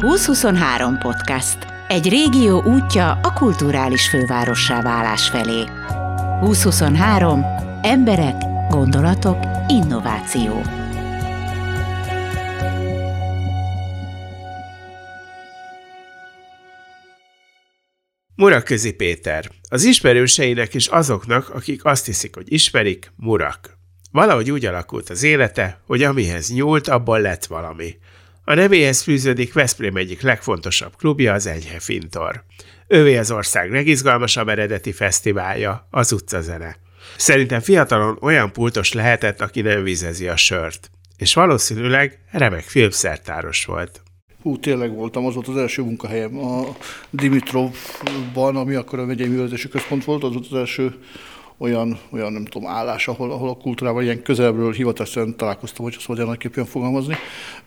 2023 podcast. Egy régió útja a kulturális fővárossá válás felé. 2023. Emberek, gondolatok, innováció. Muraközi Péter. Az ismerőseinek és azoknak, akik azt hiszik, hogy ismerik, Murak. Valahogy úgy alakult az élete, hogy amihez nyúlt, abból lett valami. A nevéhez fűződik Veszprém egyik legfontosabb klubja, az Enyhe Fintor. Ővé az ország legizgalmasabb eredeti fesztiválja, az utcazene. Szerintem fiatalon olyan pultos lehetett, aki nem vizezi a sört. És valószínűleg remek filmszertáros volt. Hú, tényleg voltam, az volt az első munkahelyem a Dimitrovban, ami akkor a megyei művelődési központ volt, az volt az első olyan, olyan nem tudom, állás, ahol, ahol a kultúrával ilyen közelről hivatalosan találkoztam, hogy mondja nagyképpen fogalmazni.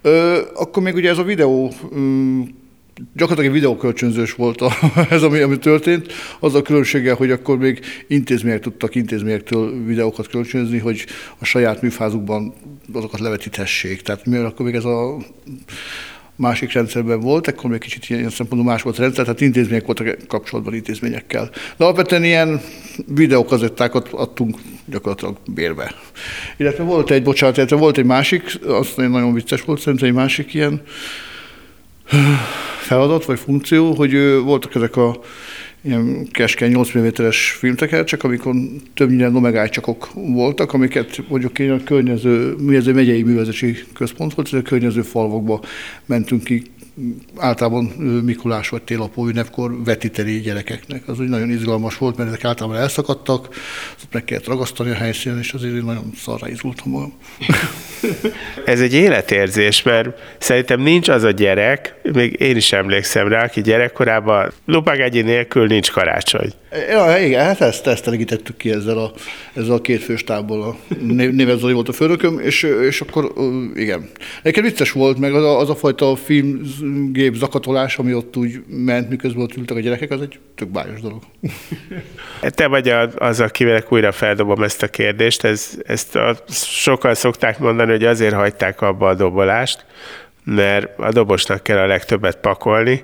Ö, akkor még ugye ez a videó um, gyakorlatilag egy videókölcsönzős volt a, ez, ami, ami történt. Az a különbsége, hogy akkor még intézmények tudtak intézményektől videókat kölcsönözni, hogy a saját műfázukban azokat levetítessék. Tehát mivel akkor még ez a másik rendszerben volt, akkor még kicsit ilyen szempontból más volt a rendszer, tehát intézmények voltak kapcsolatban intézményekkel. De alapvetően ilyen videókazettákat adtunk gyakorlatilag bérbe. Illetve volt egy, bocsánat, illetve volt egy másik, azt nagyon vicces volt, szerintem egy másik ilyen feladat vagy funkció, hogy voltak ezek a ilyen keskeny 8 mm-es filmtekercsek, amikor többnyire nomegájcsakok voltak, amiket mondjuk én a környező, mi ez egy megyei művelési központ volt, és a környező falvakba mentünk ki általában Mikulás vagy télapó ünnepkor vetíteni gyerekeknek. Az úgy nagyon izgalmas volt, mert ezek általában elszakadtak, azt meg kellett ragasztani a helyszínen, és azért én nagyon szarra izgultam magam. Ez egy életérzés, mert szerintem nincs az a gyerek, még én is emlékszem rá, aki gyerekkorában lupagegyi nélkül nincs karácsony. Ja, igen, hát ezt, ezt elegítettük ki ezzel a, ezzel a két főstából. A Névez Zoli volt a főnököm, és, és akkor igen. Nekem vicces volt, meg az a, az a fajta filmgép zakatolás, ami ott úgy ment, miközben ott ültek a gyerekek, az egy tök bájos dolog. Te vagy az, akivel újra feldobom ezt a kérdést. Ez, ezt a, sokan szokták mondani, hogy azért hagyták abba a dobolást, mert a dobosnak kell a legtöbbet pakolni,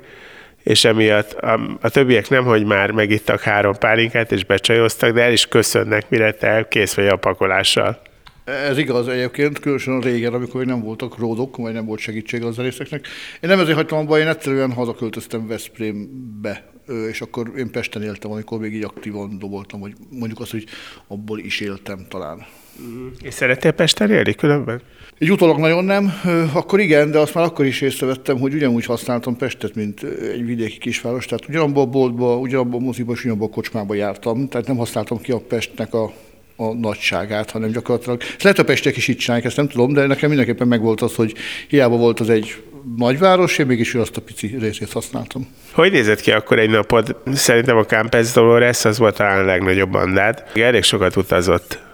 és emiatt a, a többiek nem, hogy már megittak három pálinkát és becsajoztak, de el is köszönnek, mire te kész vagy a pakolással. Ez igaz egyébként, különösen régen, amikor nem voltak ródok, vagy nem volt segítség az zenészeknek. Én nem ezért hagytam abba, én egyszerűen hazaköltöztem Veszprémbe, és akkor én Pesten éltem, amikor még így aktívan doboltam, vagy mondjuk azt, hogy abból is éltem talán. És szerettél Pesten élni különben? Egy utólag nagyon nem, akkor igen, de azt már akkor is észrevettem, hogy ugyanúgy használtam Pestet, mint egy vidéki kisváros. Tehát ugyanabban a boltba, ugyanabban a moziba, és ugyanabban a kocsmába jártam. Tehát nem használtam ki a Pestnek a, a nagyságát, hanem gyakorlatilag. Ezt lehet a Pestek is itt csinálják, ezt nem tudom, de nekem mindenképpen megvolt az, hogy hiába volt az egy nagyváros, én mégis azt a pici részét használtam. Hogy nézett ki akkor egy napod? Szerintem a Campes Dolores az volt talán a legnagyobb bandád. Elég sokat utazott.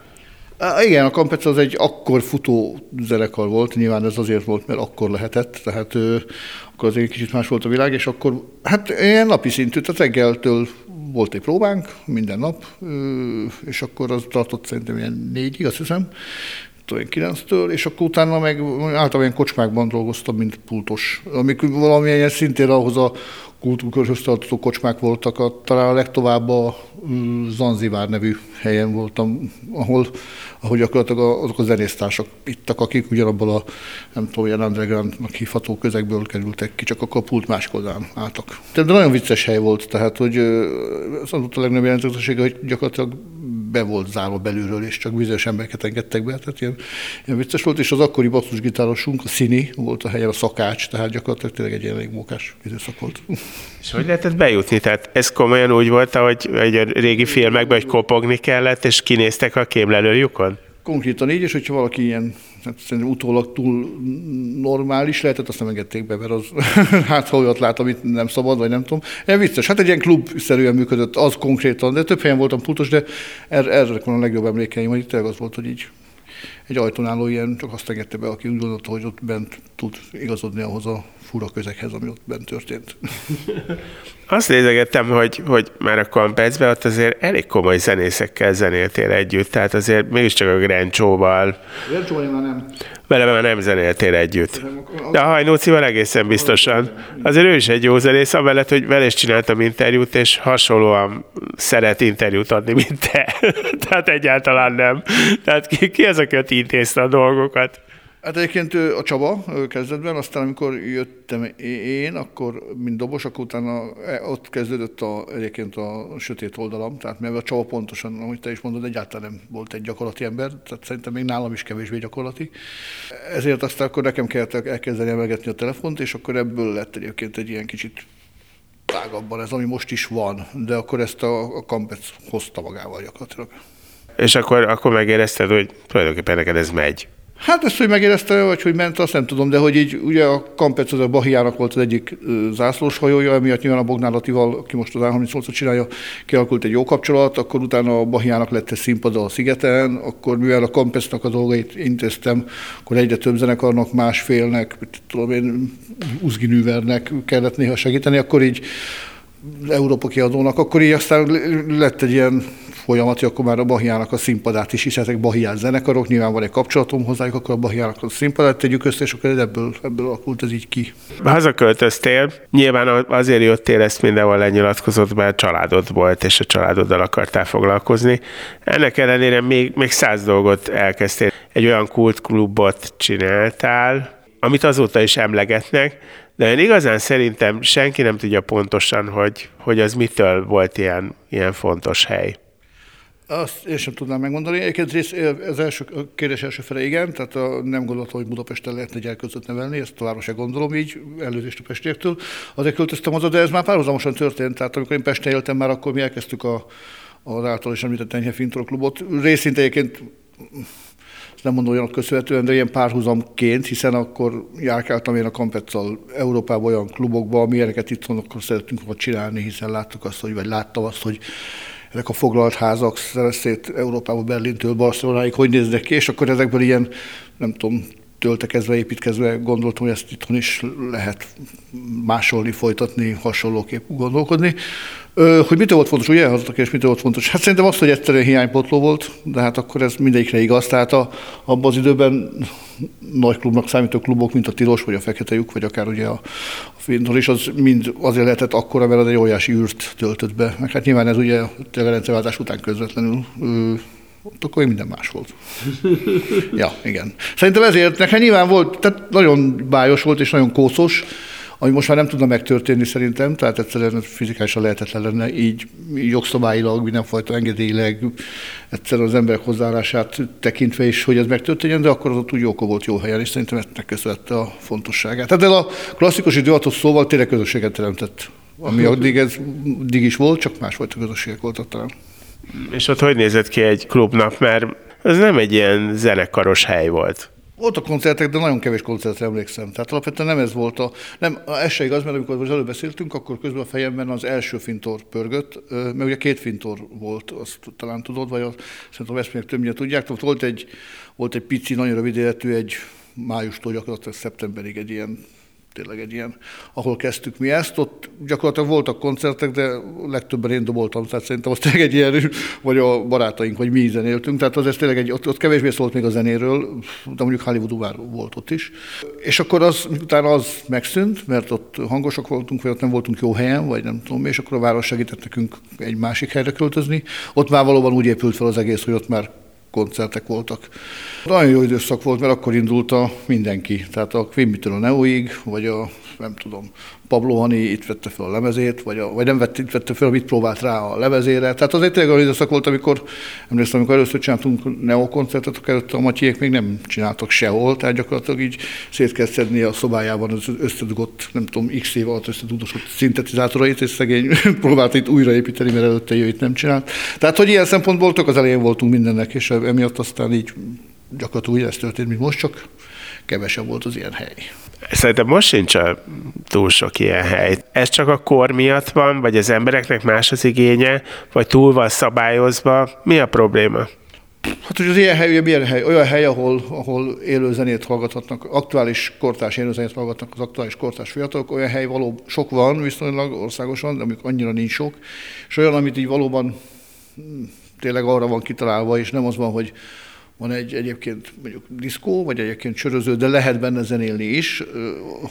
Igen, a Campec az egy akkor futó zenekar volt, nyilván ez azért volt, mert akkor lehetett, tehát ő, akkor azért kicsit más volt a világ, és akkor hát ilyen napi szintű, tehát reggeltől volt egy próbánk minden nap, és akkor az tartott szerintem ilyen négyig, azt hiszem, 9-től, és akkor utána meg általában ilyen kocsmákban dolgoztam, mint pultos. Amik valamilyen szintén ahhoz a kultúrkörhöz tartozó kocsmák voltak, a, talán a legtovább a Zanzivár nevű helyen voltam, ahol, ahol gyakorlatilag azok a zenésztársak ittak, akik ugyanabban a, nem tudom, ilyen undergroundnak hívható közegből kerültek ki, csak akkor a pult másik oldalán álltak. De nagyon vicces hely volt, tehát hogy az volt a legnagyobb jelentősége, hogy gyakorlatilag be volt zárva belülről, és csak bizonyos embereket engedtek be, tehát ilyen, ilyen vicces volt, és az akkori basszusgitárosunk, a Szini volt a helyen, a szakács, tehát gyakorlatilag tényleg egy ilyen elég mókás időszak volt. És hogy lehetett bejutni? Tehát ez komolyan úgy volt, hogy, a régi filmekben, hogy kopogni kellett, és kinéztek a kémlelőjukon? Konkrétan így, és hogyha valaki ilyen hát szerintem utólag túl normális lehetett, azt nem engedték be, mert az hát ha olyat lát, amit nem szabad, vagy nem tudom. Ilyen vicces, hát egy ilyen klub-szerűen működött, az konkrétan, de több helyen voltam pultos, de erre, erre van a legjobb emlékeim, hogy tényleg az volt, hogy így egy ajtón álló ilyen, csak azt engedte be, aki úgy gondolta, hogy ott bent tud igazodni ahhoz a fura közeghez, ami ott bent történt. Azt nézegettem, hogy, hogy már a Kampecben ott azért elég komoly zenészekkel zenéltél együtt, tehát azért mégiscsak a Grencsóval. Grencsóval már nem. Vele már nem zenéltél együtt. De a Hajnócival egészen biztosan. Azért ő is egy jó zenész, amellett, hogy vele is csináltam interjút, és hasonlóan szeret interjút adni, mint te. Tehát egyáltalán nem. Tehát ki, ki az, aki intézte a dolgokat? Hát egyébként a Csaba kezdetben, aztán amikor jöttem én, akkor mint dobos, akkor utána e, ott kezdődött a, egyébként a sötét oldalam, tehát mivel a Csaba pontosan, ahogy te is mondod, egyáltalán nem volt egy gyakorlati ember, tehát szerintem még nálam is kevésbé gyakorlati. Ezért aztán akkor nekem kellett elkezdeni emelgetni a telefont, és akkor ebből lett egyébként egy ilyen kicsit tágabban ez, ami most is van, de akkor ezt a, a Campec hozta magával gyakorlatilag. És akkor, akkor megérezted, hogy tulajdonképpen neked ez megy. Hát ezt, hogy megérezte, vagy hogy ment, azt nem tudom, de hogy így ugye a Kampec az a Bahiának volt az egyik zászlós hajója, emiatt nyilván a Bognálatival, aki most az A38-ot csinálja, kialakult egy jó kapcsolat, akkor utána a Bahiának lett egy színpad a szigeten, akkor mivel a Kampecnak a dolgait intéztem, akkor egyre több zenekarnak, másfélnek, tudom én, Uzginűvernek kellett néha segíteni, akkor így Európa kiadónak, akkor így aztán lett egy ilyen folyamat, hogy akkor már a Bahiának a színpadát is hiszetek Bahiás zenekarok, nyilván van egy kapcsolatom hozzájuk, akkor a Bahiának a színpadát tegyük össze, és akkor ebből, ebből alakult ez így ki. Hazaköltöztél, nyilván azért jöttél, ezt mindenhol lenyilatkozott, mert családod volt, és a családoddal akartál foglalkozni. Ennek ellenére még, még száz dolgot elkezdtél. Egy olyan kultklubot csináltál, amit azóta is emlegetnek, de én igazán szerintem senki nem tudja pontosan, hogy, hogy az mitől volt ilyen, ilyen fontos hely. Azt én sem tudnám megmondani. Egyébként rész, az első a kérdés első fele igen, tehát a, nem gondoltam, hogy Budapesten lehetne gyerkőzött nevelni, ezt továbbra se gondolom így, előzést a pestiektől. Azért költöztem haza, de ez már párhuzamosan történt, tehát amikor én Pesten éltem már, akkor mi elkezdtük a, az által is említett Enyhe Fintor klubot. Részint egyébként nem mondom olyanok köszönhetően, de ilyen párhuzamként, hiszen akkor járkáltam én a Kampeccal Európában olyan klubokba, amilyeneket itt akkor szerettünk volna csinálni, hiszen láttuk azt, hogy, vagy láttam azt, hogy ezek a foglalt házak szét Európába, Berlintől Barcelonáig hogy néznek ki, és akkor ezekből ilyen, nem tudom, töltekezve, építkezve gondoltam, hogy ezt itthon is lehet másolni, folytatni, hasonlóképp gondolkodni. Hogy mitől volt fontos, ugye elhozottak, és mitől volt fontos? Hát szerintem az, hogy egyszerűen hiánypotló volt, de hát akkor ez mindegyikre igaz. Tehát a, abban az időben nagy klubnak számító klubok, mint a Tilos, vagy a Fekete vagy akár ugye a, a Findor is, az mind azért lehetett akkora, mert az egy óriási űrt töltött be. Meg hát nyilván ez ugye a rendszerváltás után közvetlenül ott akkor minden más volt. ja, igen. Szerintem ezért nekem nyilván volt, tehát nagyon bájos volt és nagyon kószos, ami most már nem tudna megtörténni szerintem, tehát egyszerűen fizikálisan lehetetlen lenne így jogszabályilag, mindenfajta engedélyileg, egyszerűen az emberek hozzáállását tekintve is, hogy ez megtörténjen, de akkor az ott úgy jóka volt jó helyen, és szerintem ezt köszönhette a fontosságát. Tehát ez a klasszikus időatos szóval tényleg közösséget teremtett, ami addig, ez, addig is volt, csak másfajta közösségek voltak talán. És ott hogy nézett ki egy klubnap, mert ez nem egy ilyen zenekaros hely volt. Voltak koncertek, de nagyon kevés koncertre emlékszem. Tehát alapvetően nem ez volt a... Nem, ez se igaz, mert amikor az előbb beszéltünk, akkor közben a fejemben az első fintor pörgött, mert ugye két fintor volt, azt talán tudod, vagy azt, szerintem a Veszprémek többnyire tudják. Volt egy, volt egy pici, nagyon rövid életű, egy májustól gyakorlatilag szeptemberig egy ilyen tényleg egy ilyen, ahol kezdtük mi ezt, ott gyakorlatilag voltak koncertek, de legtöbben én doboltam, tehát szerintem az tényleg egy ilyen, vagy a barátaink, vagy mi zenéltünk, tehát az ez tényleg egy, ott, ott kevésbé szólt még a zenéről, de mondjuk Hollywood már volt ott is. És akkor az, utána az megszűnt, mert ott hangosak voltunk, vagy ott nem voltunk jó helyen, vagy nem tudom, és akkor a város segített nekünk egy másik helyre költözni. Ott már valóban úgy épült fel az egész, hogy ott már koncertek voltak. Nagyon jó időszak volt, mert akkor indult a mindenki. Tehát a Quimmitől a Neoig, vagy a nem tudom, Pablo Hani itt vette fel a lemezét, vagy, a, vagy nem vett, itt vette fel, mit próbált rá a lemezére. Tehát az tényleg olyan időszak volt, amikor, emlékszem, amikor először csináltunk Neo koncertet, akkor előtte a Matyiék még nem csináltak sehol, tehát gyakorlatilag így szét kell szedni a szobájában az összedugott, nem tudom, x év alatt összedugdosott szintetizátorait, és szegény próbált itt újraépíteni, mert előtte itt nem csinált. Tehát, hogy ilyen szempontból az elején voltunk mindennek, és emiatt aztán így gyakorlatilag úgy ez történt, mint most, csak kevesebb volt az ilyen hely. Szerintem most sincs a túl sok ilyen hely. Ez csak a kor miatt van, vagy az embereknek más az igénye, vagy túl van szabályozva? Mi a probléma? Hát hogy az ilyen hely, milyen hely? Olyan hely, ahol, ahol élő zenét hallgathatnak, aktuális kortás élő zenét hallgatnak az aktuális kortás fiatalok, olyan hely való sok van viszonylag országosan, de amik annyira nincs sok, és olyan, amit így valóban hm, tényleg arra van kitalálva, és nem az van, hogy van egy egyébként mondjuk diszkó, vagy egyébként csöröző, de lehet benne zenélni is,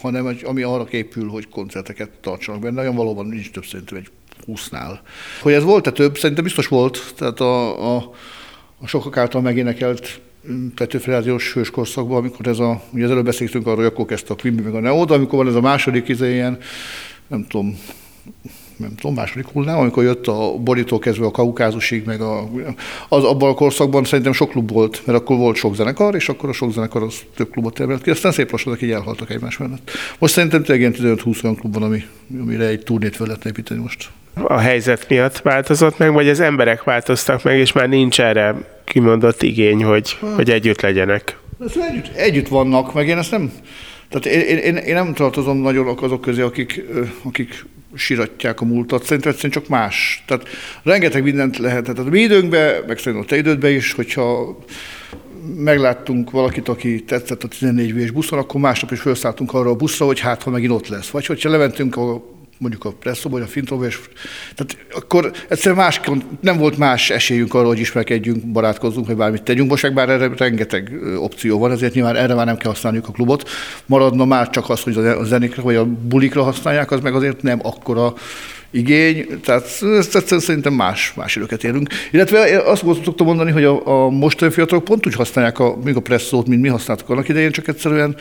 hanem egy, ami arra képül, hogy koncerteket tartsanak benne. Olyan valóban nincs több szerintem egy 20-nál. Hogy ez volt-e több? Szerintem biztos volt. Tehát a, a, a sokak által megénekelt mm, Petőfi Rádiós hőskorszakban, amikor ez a, ugye az előbb beszéltünk arról, hogy akkor kezdte a Quimby meg a Neo, de amikor van ez a második izé ilyen, nem tudom, nem tudom, második hullám, amikor jött a borító kezdve a kaukázusig, meg a, az abban a korszakban szerintem sok klub volt, mert akkor volt sok zenekar, és akkor a sok zenekar az több klubot termelt ki, aztán szép lassan így elhaltak egymás mellett. Most szerintem tényleg ilyen 15-20 olyan klub van, ami, amire egy turnét fel lehetne építeni most. A helyzet miatt változott meg, vagy az emberek változtak meg, és már nincs erre kimondott igény, hogy, hogy együtt legyenek? Együtt, együtt vannak, meg én ezt nem, tehát én, én, én nem tartozom nagyon azok közé, akik, akik siratják a múltat, szerintem egyszerűen csak más. Tehát rengeteg mindent lehet. Tehát a mi időnkben, meg szerintem a te idődben is, hogyha megláttunk valakit, aki tetszett a 14 v buszon, akkor másnap is felszálltunk arra a buszra, hogy hát, ha megint ott lesz. Vagy hogyha lementünk a mondjuk a presszóba, vagy a fintóba, és tehát akkor egyszerűen más, nem volt más esélyünk arra, hogy ismerkedjünk, barátkozzunk, vagy bármit tegyünk. Most meg bár erre rengeteg opció van, ezért nyilván erre már nem kell használniuk a klubot. Maradna már csak az, hogy a zenékre vagy a bulikra használják, az meg azért nem akkora igény, tehát ezt, ezt szerintem más, más időket élünk. Illetve azt szoktam mondani, hogy a, a mostani fiatalok pont úgy használják a, még a presszót, mint mi használtuk annak idején, csak egyszerűen,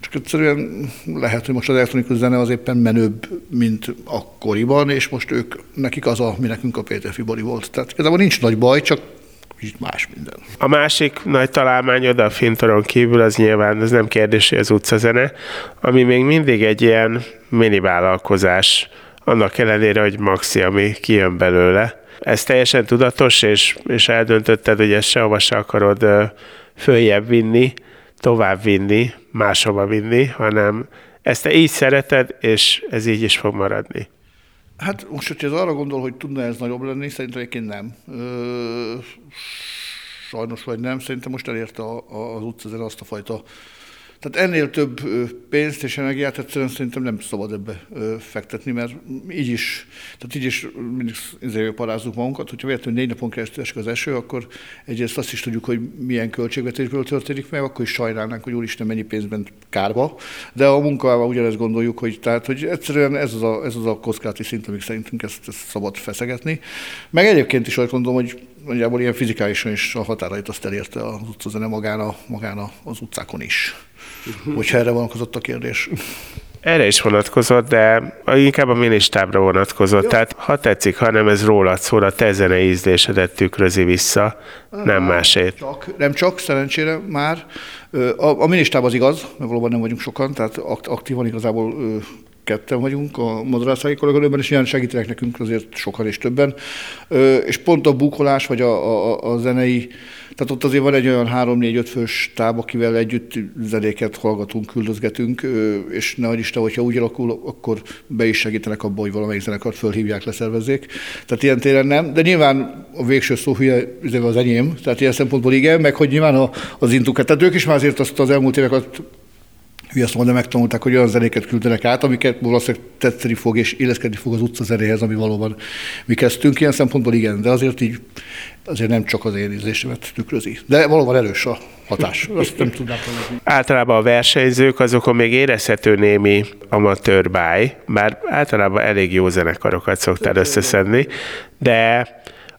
csak egyszerűen lehet, hogy most az elektronikus zene az éppen menőbb, mint akkoriban, és most ők, nekik az a, mi nekünk a Péter Fibori volt. Tehát igazából nincs nagy baj, csak kicsit más minden. A másik nagy találmány oda a fintoron kívül, az nyilván, ez nem kérdés, hogy az utcazene, ami még mindig egy ilyen mini vállalkozás annak ellenére, hogy maxi, ami kijön belőle. Ez teljesen tudatos, és, és eldöntötted, hogy ezt sehova se akarod följebb vinni, tovább vinni, máshova vinni, hanem ezt te így szereted, és ez így is fog maradni. Hát most, hogyha ez arra gondol, hogy tudna ez nagyobb lenni, szerintem egyébként nem. Ö, sajnos vagy nem, szerintem most elérte az utca azt a fajta tehát ennél több pénzt és energiát egyszerűen szerintem nem szabad ebbe fektetni, mert így is, tehát így is mindig izé parázzuk magunkat, hogyha véletlenül négy napon keresztül esik az eső, akkor egyrészt azt is tudjuk, hogy milyen költségvetésből történik meg, akkor is sajnálnánk, hogy úristen mennyi pénzben kárba, de a munkával ugyanezt gondoljuk, hogy, tehát, hogy egyszerűen ez az a, ez az a kockázati szint, amik szerintünk ezt, ezt szabad feszegetni. Meg egyébként is azt gondolom, hogy nagyjából ilyen fizikálisan is a határait azt elérte az utcazene magán, a, magán az utcákon is hogyha erre vonatkozott a kérdés. Erre is vonatkozott, de inkább a minisztábra vonatkozott. Jó. Tehát ha tetszik, ha nem ez rólad szól, a te zene ízlésedet tükrözi vissza, nem, nem másét. Csak, nem csak, szerencsére már. A, a minisztáb az igaz, mert valóban nem vagyunk sokan, tehát aktívan igazából ketten vagyunk a Madarászági kolléganőben, és ilyen segítenek nekünk azért sokan és többen. És pont a bukolás, vagy a, a, a zenei tehát ott azért van egy olyan 3-4-5 fős táb, akivel együtt zenéket hallgatunk, küldözgetünk, és ne Isten, hogyha úgy alakul, akkor be is segítenek abban, hogy valamelyik zenekart fölhívják, leszervezzék. Tehát ilyen téren nem, de nyilván a végső szó hülye az enyém, tehát ilyen szempontból igen, meg hogy nyilván az intukat. Tehát ők is már azért azt az elmúlt éveket hülye szóval megtanulták, hogy olyan zenéket küldenek át, amiket valószínűleg tetszeni fog és illeszkedni fog az utca zenéhez, ami valóban mi kezdtünk. Ilyen szempontból igen, de azért így azért nem csak az én tükrözi. De valóban erős a hatás. Azt nem tudnám mondani. Általában a versenyzők azokon még érezhető némi amatőr báj, bár általában elég jó zenekarokat szoktál összeszedni, de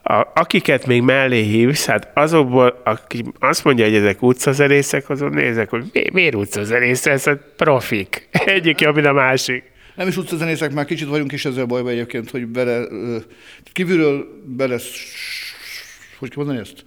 a, akiket még mellé hívsz, hát azokból, aki azt mondja, hogy ezek utcazenészek, azon nézek, hogy mi, miért utcazenész, ez a profik. Egyik jobb, mint a másik. Nem is utcazenészek, már kicsit vagyunk is ezzel bajban egyébként, hogy bele, kívülről bele, hogy mondani ezt?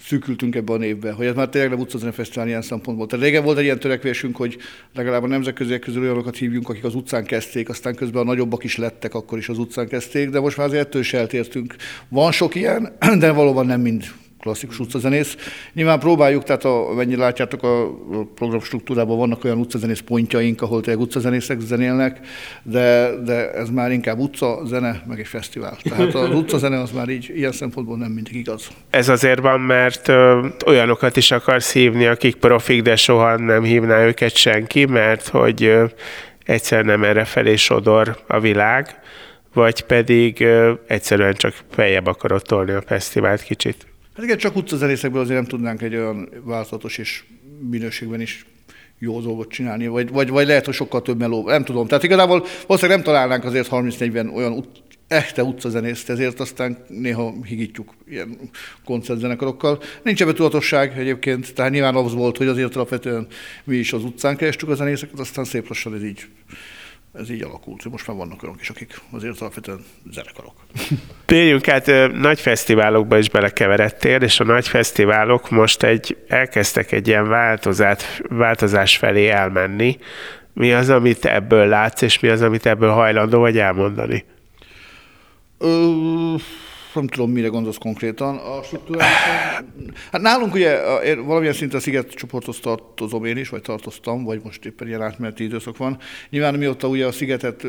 Szűkültünk ebbe a névbe, hogy ez már tényleg nem utcazene fesztivál ilyen szempontból. Tehát régen volt egy ilyen törekvésünk, hogy legalább a nemzetköziek közül olyanokat hívjunk, akik az utcán kezdték, aztán közben a nagyobbak is lettek, akkor is az utcán kezdték, de most már azért ettől is eltértünk. Van sok ilyen, de valóban nem mind klasszikus utcazenész. Nyilván próbáljuk, tehát a, mennyire látjátok, a program struktúrában vannak olyan utcazenész pontjaink, ahol tényleg utcazenészek zenélnek, de, de ez már inkább utca, zene, meg egy fesztivál. Tehát az utcazene az már így ilyen szempontból nem mindig igaz. Ez azért van, mert ö, olyanokat is akarsz hívni, akik profik, de soha nem hívná őket senki, mert hogy ö, egyszer nem erre felé sodor a világ, vagy pedig ö, egyszerűen csak feljebb akarod tolni a fesztivált kicsit. Hát igen, csak utcazenészekből azért nem tudnánk egy olyan változatos és minőségben is jó dolgot csinálni, vagy, vagy, vagy lehet, hogy sokkal több meló, nem tudom. Tehát igazából valószínűleg nem találnánk azért 30-40 olyan ut- echte utcazenészt, ezért aztán néha higítjuk ilyen koncertzenekarokkal. Nincs ebben tudatosság egyébként, tehát nyilván az volt, hogy azért alapvetően mi is az utcán kerestük a zenészeket, aztán szép lassan ez így ez így alakult. Most már vannak olyanok is, akik azért alapvetően zenekarok. Térjünk át, nagy fesztiválokba is belekeveredtél, és a nagy fesztiválok most egy, elkezdtek egy ilyen változát, változás felé elmenni. Mi az, amit ebből látsz, és mi az, amit ebből hajlandó vagy elmondani? Ö, nem tudom, mire gondolsz konkrétan. A struktúrális, hát nálunk ugye valamilyen szinten a Sziget csoporthoz tartozom én is, vagy tartoztam, vagy most éppen ilyen átmeneti időszak van. Nyilván mióta ugye a Szigetet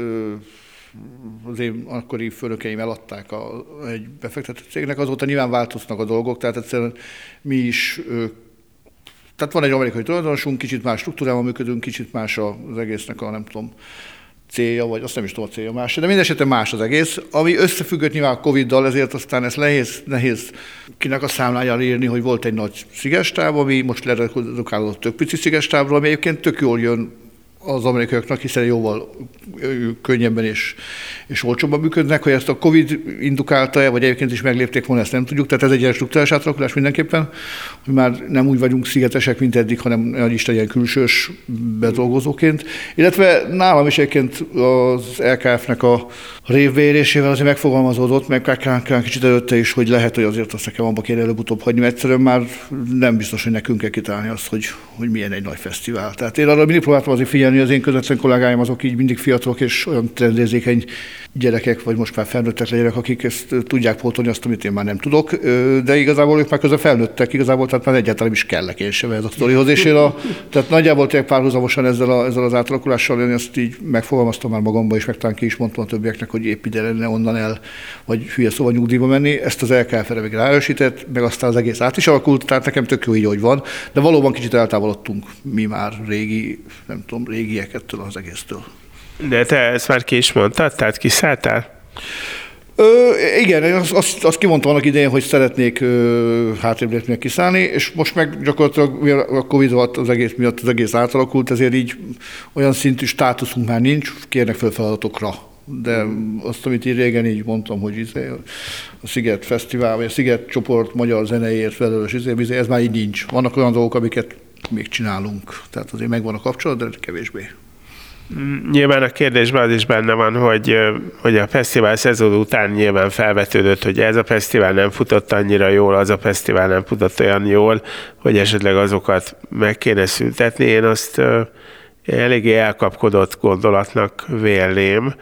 az én akkori főnökeim eladták a, egy befektető cégnek, azóta nyilván változnak a dolgok, tehát egyszerűen mi is tehát van egy amerikai tulajdonosunk, kicsit más struktúrában működünk, kicsit más az egésznek a nem tudom, célja, vagy azt nem is tudom a célja más, de minden esetben más az egész, ami összefüggött nyilván a Covid-dal, ezért aztán ez nehéz, nehéz kinek a számlájára írni, hogy volt egy nagy szigestáv, ami most leredukálódott tök pici szigestávról, ami egyébként tök jól jön az amerikaiaknak, hiszen jóval könnyebben és, és olcsóbban működnek, hogy ezt a Covid indukálta-e, vagy egyébként is meglépték volna, ezt nem tudjuk. Tehát ez egy ilyen struktúrás átalakulás mindenképpen, hogy már nem úgy vagyunk szigetesek, mint eddig, hanem nagy Isten ilyen külsős bedolgozóként. Illetve nálam is egyébként az LKF-nek a révvérésével azért megfogalmazódott, meg kell kicsit előtte is, hogy lehet, hogy azért azt nekem abba kéne előbb-utóbb hagyni, mert egyszerűen már nem biztos, hogy nekünk kell kitalálni azt, hogy, hogy milyen egy nagy fesztivál. Tehát én arra mindig próbáltam azért figyelni, hogy az én közvetlen kollégáim azok így mindig fiatalok és olyan trendérzékeny gyerekek, vagy most már felnőttek legyenek, akik ezt tudják pótolni azt, amit én már nem tudok, de igazából ők már közben felnőttek, igazából tehát már egyáltalán is kellek én sem ez a sztorihoz, és én a, tehát nagyjából tényleg párhuzamosan ezzel, a, ezzel az átalakulással én ezt így megfogalmaztam már magamban, és meg talán ki is mondtam a többieknek, hogy épp ide lenne onnan el, vagy hülye szóval nyugdíjba menni. Ezt az LKF erre még ráerősített, meg aztán az egész át is alakult, tehát nekem tök jó így, hogy van, de valóban kicsit eltávolodtunk mi már régi, nem tudom, régiek ettől az egésztől. De te ezt már ki is mondtad, tehát kiszálltál? Ö, igen, azt, azt, azt kimondtam annak idején, hogy szeretnék hátrébb lépni kiszállni, és most meg gyakorlatilag a Covid alatt az egész miatt az egész átalakult, ezért így olyan szintű státuszunk már nincs, kérnek fel feladatokra. De azt, amit én régen így mondtam, hogy izé, a Sziget Fesztivál, vagy a Sziget csoport magyar zeneért felelős, izé, izé, ez már így nincs. Vannak olyan dolgok, amiket még csinálunk, tehát azért megvan a kapcsolat, de kevésbé. Nyilván a kérdésben az is benne van, hogy, hogy a fesztivál szezon után nyilván felvetődött, hogy ez a fesztivál nem futott annyira jól, az a fesztivál nem futott olyan jól, hogy esetleg azokat meg kéne szüntetni. Én azt eléggé elkapkodott gondolatnak vélném.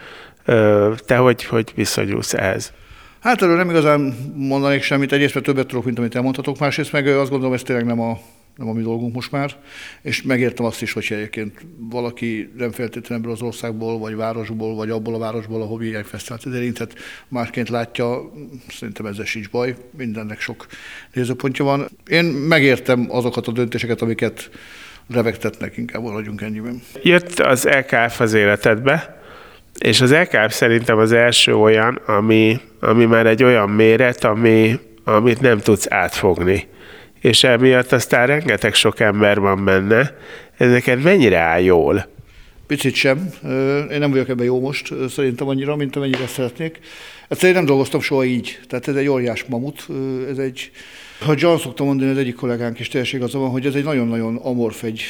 Te hogy, hogy viszonyulsz ehhez? Hát erről nem igazán mondanék semmit, egyrészt mert többet tudok, mint amit elmondhatok, másrészt meg azt gondolom, ez tényleg nem a, nem a mi dolgunk most már, és megértem azt is, hogy egyébként valaki nem feltétlenül ebből az országból, vagy városból, vagy abból a városból, ahol ilyen fesztivált érintett, másként látja, szerintem ezzel sincs baj, mindennek sok nézőpontja van. Én megértem azokat a döntéseket, amiket levegtetnek, inkább maradjunk ennyiben. Jött az LKF az életedbe, és az LKF szerintem az első olyan, ami, ami már egy olyan méret, ami, amit nem tudsz átfogni. És emiatt aztán rengeteg sok ember van benne. Ez neked mennyire áll jól? Picit sem. Én nem vagyok ebben jó most, szerintem annyira, mint amennyire szeretnék. Egyszerűen nem dolgoztam soha így. Tehát ez egy óriás mamut, ez egy, ha John szoktam mondani, az egyik kollégánk is teljesen igaza van, hogy ez egy nagyon-nagyon amorf egy,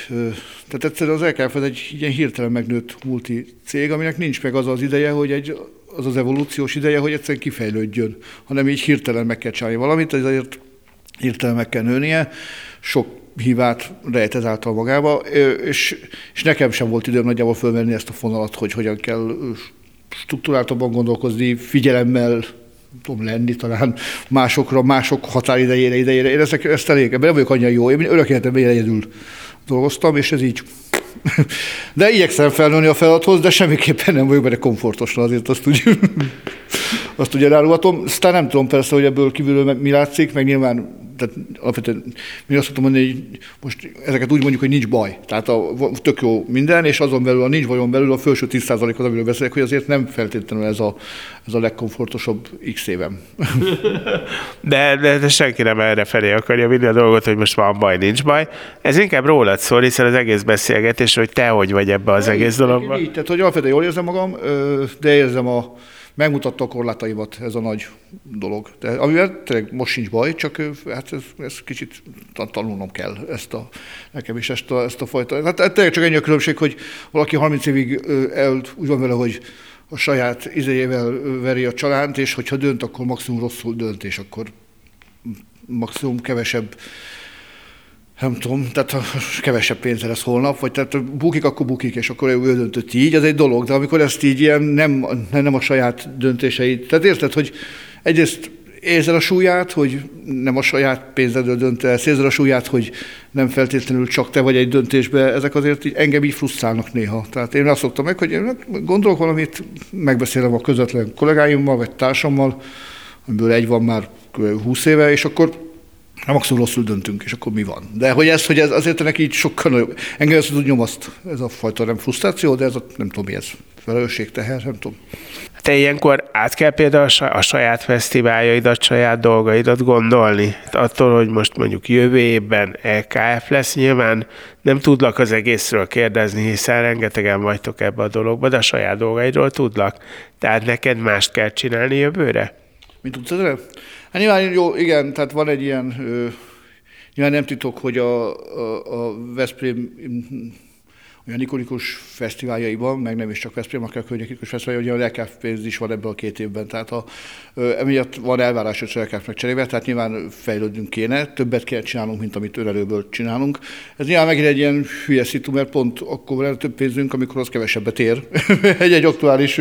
tehát egyszerűen az LKF ez egy ilyen hirtelen megnőtt multi cég, aminek nincs meg az az ideje, hogy egy, az az evolúciós ideje, hogy egyszerűen kifejlődjön, hanem így hirtelen meg kell csinálni valamit, ezért hirtelen meg kell nőnie. Sok hívát rejt ezáltal magába, és, és nekem sem volt időm nagyjából fölvenni ezt a fonalat, hogy hogyan kell struktúráltabban gondolkozni, figyelemmel tudom lenni talán másokra, mások határidejére, idejére. Én ezt, ezt elég, ebben nem vagyok annyira jó. Én örök életemben egyedül dolgoztam, és ez így de igyekszem felnőni a feladathoz, de semmiképpen nem vagyok benne komfortosan, azért azt úgy, azt ugye elárulhatom. Aztán nem tudom persze, hogy ebből kívülről mi látszik, meg nyilván tehát alapvetően mi azt szoktam mondani, hogy most ezeket úgy mondjuk, hogy nincs baj. Tehát a, tök jó minden, és azon belül, a nincs bajon belül a felső 10% az, amiről beszélek, hogy azért nem feltétlenül ez a, ez a legkomfortosabb x évem. De, de, de senki nem erre felé akarja vinni a dolgot, hogy most van baj, nincs baj. Ez inkább rólad szól, hiszen az egész beszélgetés, hogy te hogy vagy ebbe az egész dologban. Így, tehát, hogy alapvetően jól érzem magam, de érzem a, megmutatta a korlátaimat ez a nagy dolog. De amivel tényleg most sincs baj, csak hát ez, ez kicsit tanulnom kell ezt a, nekem is ezt a, ezt a fajta. Hát, hát tényleg csak ennyi a különbség, hogy valaki 30 évig el, úgy van vele, hogy a saját izéjével veri a csalánt, és hogyha dönt, akkor maximum rosszul dönt, és akkor maximum kevesebb nem tudom, tehát ha kevesebb pénze lesz holnap, vagy tehát bukik, akkor bukik, és akkor ő döntött így, ez egy dolog, de amikor ezt így ilyen nem, nem a saját döntéseit, tehát érted, hogy egyrészt érzed a súlyát, hogy nem a saját pénzedről döntesz, érzed a súlyát, hogy nem feltétlenül csak te vagy egy döntésbe, ezek azért így engem így frusztrálnak néha. Tehát én azt szoktam meg, hogy én gondolok valamit, megbeszélem a közvetlen kollégáimmal, vagy társammal, amiből egy van már 20 éve, és akkor nem maximum rosszul döntünk, és akkor mi van? De hogy ez, hogy ez azért ennek így sokkal nagyobb. Engem ez tud nyomaszt, ez a fajta nem frusztráció, de ez a, nem tudom mi ez, felelősség, teher, nem tudom. Te ilyenkor át kell például a saját fesztiváljaidat, saját dolgaidat gondolni. Attól, hogy most mondjuk jövő évben EKF lesz, nyilván nem tudlak az egészről kérdezni, hiszen rengetegen vagytok ebbe a dologba, de a saját dolgaidról tudlak. Tehát neked mást kell csinálni jövőre? Mint tudsz ezzel? Hát nyilván jó, igen, tehát van egy ilyen, ö, nyilván nem titok, hogy a, a, a Veszprém olyan ikonikus fesztiváljaiban, meg nem is csak Veszprém, akár környékikus fesztiválja, hogy a LKF is van ebből a két évben. Tehát a, emiatt van elvárás a LKF-nek cserébe, tehát nyilván fejlődünk kéne, többet kell csinálnunk, mint amit örelőből csinálunk. Ez nyilván megint egy ilyen hülye szitu, mert pont akkor van több pénzünk, amikor az kevesebbet ér egy, egy aktuális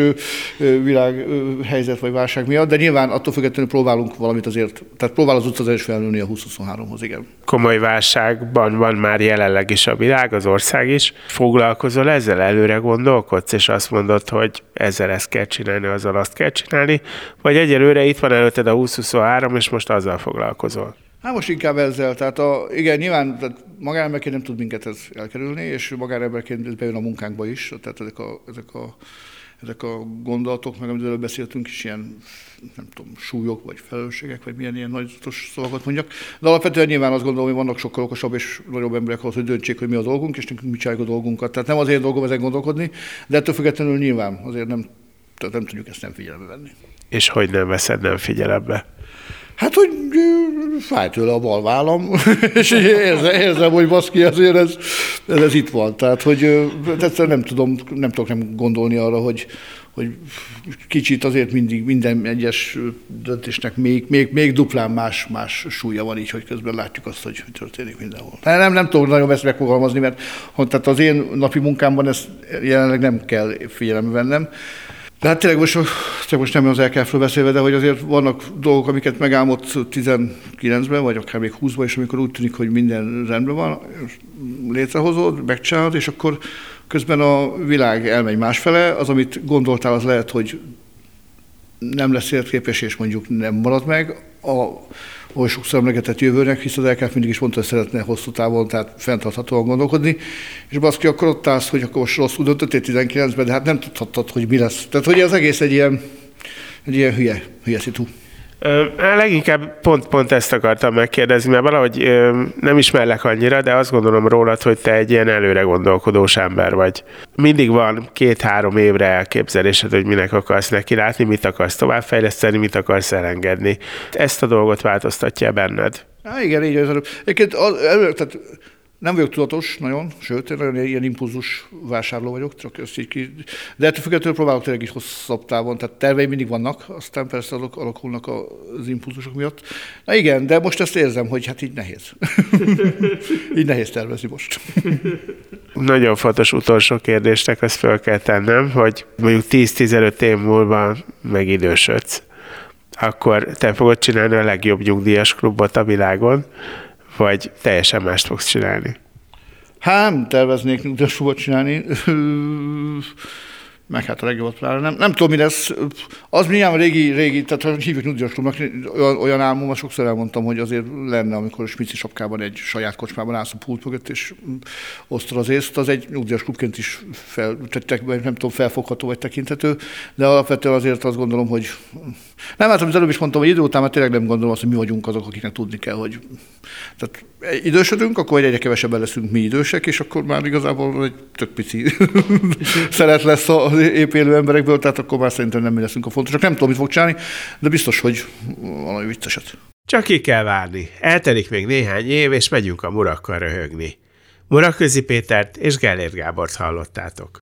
világ helyzet vagy válság miatt, de nyilván attól függetlenül próbálunk valamit azért, tehát próbál az utca is felnőni a 2023-hoz, igen. Komoly válságban van már jelenleg is a világ, az ország is. Foglalkozunk foglalkozol ezzel, előre gondolkodsz, és azt mondod, hogy ezzel ezt kell csinálni, azzal azt kell csinálni, vagy egyelőre itt van előtted a 2023, és most azzal foglalkozol? Hát most inkább ezzel, tehát a, igen, nyilván tehát magánemberként nem tud minket ez elkerülni, és magánemberként ez bejön a munkánkba is, tehát ezek a, ezek a ezek a gondolatok, meg amiről beszéltünk is, ilyen, nem tudom, súlyok, vagy felelősségek, vagy milyen ilyen nagyzatos szavakat mondjak. De alapvetően nyilván azt gondolom, hogy vannak sokkal okosabb és nagyobb emberek ahhoz, hogy döntsék, hogy mi a dolgunk, és nekünk mi csináljuk a dolgunkat. Tehát nem az én dolgom ezen gondolkodni, de ettől függetlenül nyilván azért nem, tehát nem tudjuk ezt nem figyelembe venni. És hogy nem veszed nem figyelembe? Hát, hogy fáj tőle a bal vállam, és érzem, érzem, hogy baszki, azért ez, ez, ez itt van. Tehát, hogy tehát nem tudom, nem tudok nem gondolni arra, hogy, hogy kicsit azért mindig minden egyes döntésnek még, még, még duplán más, más súlya van így, hogy közben látjuk azt, hogy történik mindenhol. Nem, nem, nem tudom nagyon ezt megfogalmazni, mert tehát az én napi munkámban ezt jelenleg nem kell figyelembe vennem. De hát tényleg most, csak most nem az LKF-ről beszélve, de hogy azért vannak dolgok, amiket megálmodt 19-ben, vagy akár még 20-ban, és amikor úgy tűnik, hogy minden rendben van, létrehozod, megcsinálod, és akkor közben a világ elmegy másfele, az, amit gondoltál, az lehet, hogy nem lesz életképes, és mondjuk nem marad meg. A, oly sokszor emlegetett jövőnek, hisz az LKF mindig is mondta, hogy szeretne hosszú távon, tehát fenntarthatóan gondolkodni, és baszki, akkor ott állsz, hogy akkor most rosszul döntöttél 19-ben, de hát nem tudhattad, hogy mi lesz. Tehát, hogy az egész egy ilyen, egy ilyen hülye, hülye szitu. Leginkább pont, pont ezt akartam megkérdezni, mert valahogy nem ismerlek annyira, de azt gondolom rólad, hogy te egy ilyen előre gondolkodós ember vagy. Mindig van két-három évre elképzelésed, hogy minek akarsz neki látni, mit akarsz továbbfejleszteni, mit akarsz elengedni. Ezt a dolgot változtatja benned. Há, igen, így az. Egyébként az, tehát nem vagyok tudatos nagyon, sőt, én nagyon ilyen impulzus vásárló vagyok, csak ezt így ki... De ettől függetlenül próbálok tényleg is hosszabb távon, tehát terveim mindig vannak, aztán persze azok alakulnak az impulzusok miatt. Na igen, de most ezt érzem, hogy hát így nehéz. így nehéz tervezni most. Nagyon fontos utolsó kérdésnek azt fel kell tennem, hogy mondjuk 10-15 év múlva megidősödsz akkor te fogod csinálni a legjobb nyugdíjas klubot a világon, vagy teljesen mást fogsz csinálni? Hát nem terveznék nyugdíjas klubot csinálni meg hát a legjobbat pláne. Nem, nem tudom, mi lesz. Az milyen régi, régi, tehát hívjuk nyugdíjas klubnak, olyan, olyan álmom, sokszor elmondtam, hogy azért lenne, amikor a smici sapkában egy saját kocsmában állsz a pult mögött, és osztod az észt, az egy nyugdíjas klubként is fel, nem tudom, felfogható vagy tekinthető, de alapvetően azért azt gondolom, hogy nem, hát amit előbb is mondtam, hogy idő után már tényleg nem gondolom azt, hogy mi vagyunk azok, akiknek tudni kell, hogy tehát idősödünk, akkor egyre kevesebben leszünk mi idősek, és akkor már igazából egy tök pici szeret lesz az épélő emberekből, tehát akkor már szerintem nem mi leszünk a fontosak. Nem tudom, mit fog csinálni, de biztos, hogy valami vicceset. Csak ki kell várni. Eltelik még néhány év, és megyünk a murakkal röhögni. Muraközi Pétert és Gellért Gábort hallottátok.